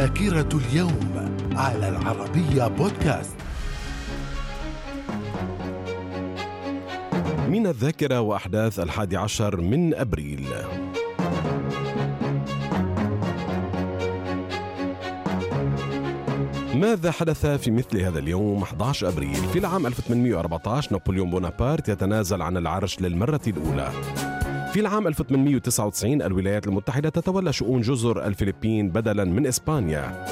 ذاكرة اليوم على العربية بودكاست. من الذاكرة وأحداث الحادي عشر من أبريل. ماذا حدث في مثل هذا اليوم 11 أبريل؟ في العام 1814 نابليون بونابرت يتنازل عن العرش للمرة الأولى. في العام 1899 الولايات المتحدة تتولى شؤون جزر الفلبين بدلا من إسبانيا.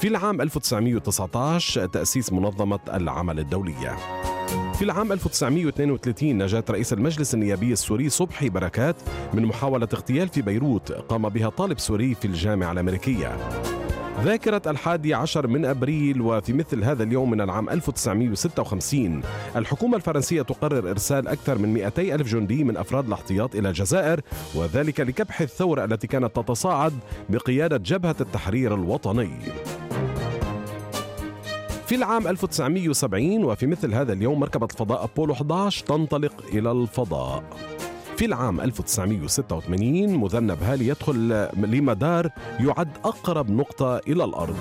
في العام 1919 تأسيس منظمة العمل الدولية. في العام 1932 نجاة رئيس المجلس النيابي السوري صبحي بركات من محاولة اغتيال في بيروت قام بها طالب سوري في الجامعة الأمريكية. ذاكرة الحادي عشر من أبريل وفي مثل هذا اليوم من العام 1956 الحكومة الفرنسية تقرر إرسال أكثر من 200 ألف جندي من أفراد الاحتياط إلى الجزائر وذلك لكبح الثورة التي كانت تتصاعد بقيادة جبهة التحرير الوطني. في العام 1970 وفي مثل هذا اليوم مركبة الفضاء أبولو 11 تنطلق إلى الفضاء. في العام 1986 مذنب هالي يدخل لمدار يعد أقرب نقطة إلى الأرض.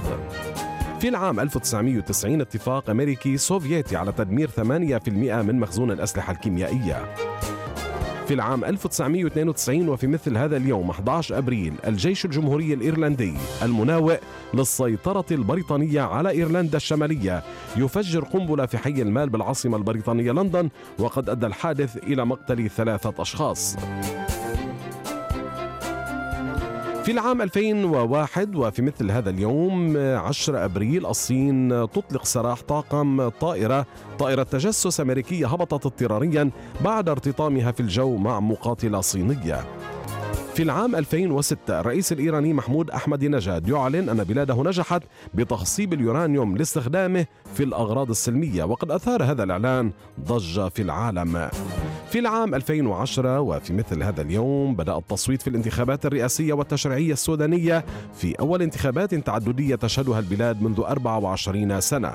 في العام 1990 اتفاق أمريكي سوفيتي على تدمير 8% من مخزون الأسلحة الكيميائية. في العام 1992 وفي مثل هذا اليوم 11 أبريل الجيش الجمهوري الإيرلندي المناوئ للسيطرة البريطانية على إيرلندا الشمالية يفجر قنبلة في حي المال بالعاصمة البريطانية لندن وقد أدى الحادث إلى مقتل ثلاثة أشخاص. في العام 2001 وفي مثل هذا اليوم 10 أبريل الصين تطلق سراح طاقم طائرة طائرة تجسس أمريكية هبطت اضطراريا بعد ارتطامها في الجو مع مقاتلة صينية. في العام 2006 الرئيس الإيراني محمود أحمد نجاد يعلن أن بلاده نجحت بتخصيب اليورانيوم لاستخدامه في الأغراض السلمية وقد أثار هذا الإعلان ضجة في العالم في العام 2010 وفي مثل هذا اليوم بدأ التصويت في الانتخابات الرئاسية والتشريعية السودانية في أول انتخابات تعددية تشهدها البلاد منذ 24 سنة.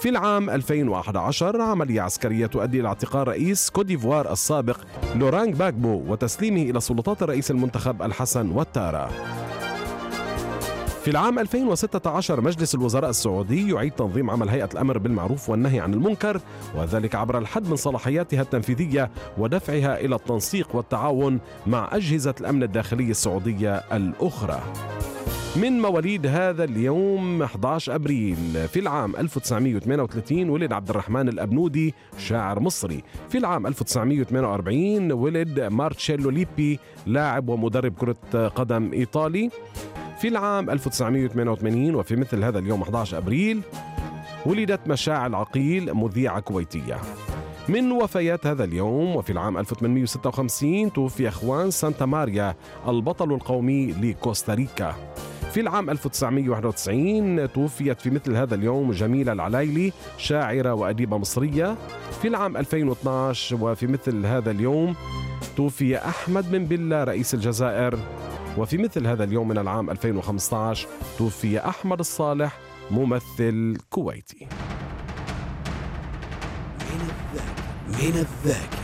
في العام 2011 عملية عسكرية تؤدي إلى اعتقال رئيس كوديفوار السابق لوران غباغبو وتسليمه إلى سلطات الرئيس المنتخب الحسن واتارا في العام 2016 مجلس الوزراء السعودي يعيد تنظيم عمل هيئة الأمر بالمعروف والنهي عن المنكر وذلك عبر الحد من صلاحياتها التنفيذية ودفعها إلى التنسيق والتعاون مع أجهزة الأمن الداخلي السعودية الأخرى. من مواليد هذا اليوم 11 أبريل في العام 1938 ولد عبد الرحمن الأبنودي شاعر مصري. في العام 1948 ولد مارتشيلو ليبي لاعب ومدرب كرة قدم إيطالي. في العام 1988 وفي مثل هذا اليوم 11 أبريل ولدت مشاعل عقيل مذيعة كويتية. من وفيات هذا اليوم وفي العام 1856 توفي خوان سانتا ماريا البطل القومي لكوستاريكا في العام 1991 توفيت في مثل هذا اليوم جميلة العلايلي شاعرة وأديبة مصرية. في العام 2012 وفي مثل هذا اليوم توفي أحمد بن بلة رئيس الجزائر. وفي مثل هذا اليوم من العام 2015 توفي أحمد الصالح ممثل كويتي. من الذاكرة من الذاكرة.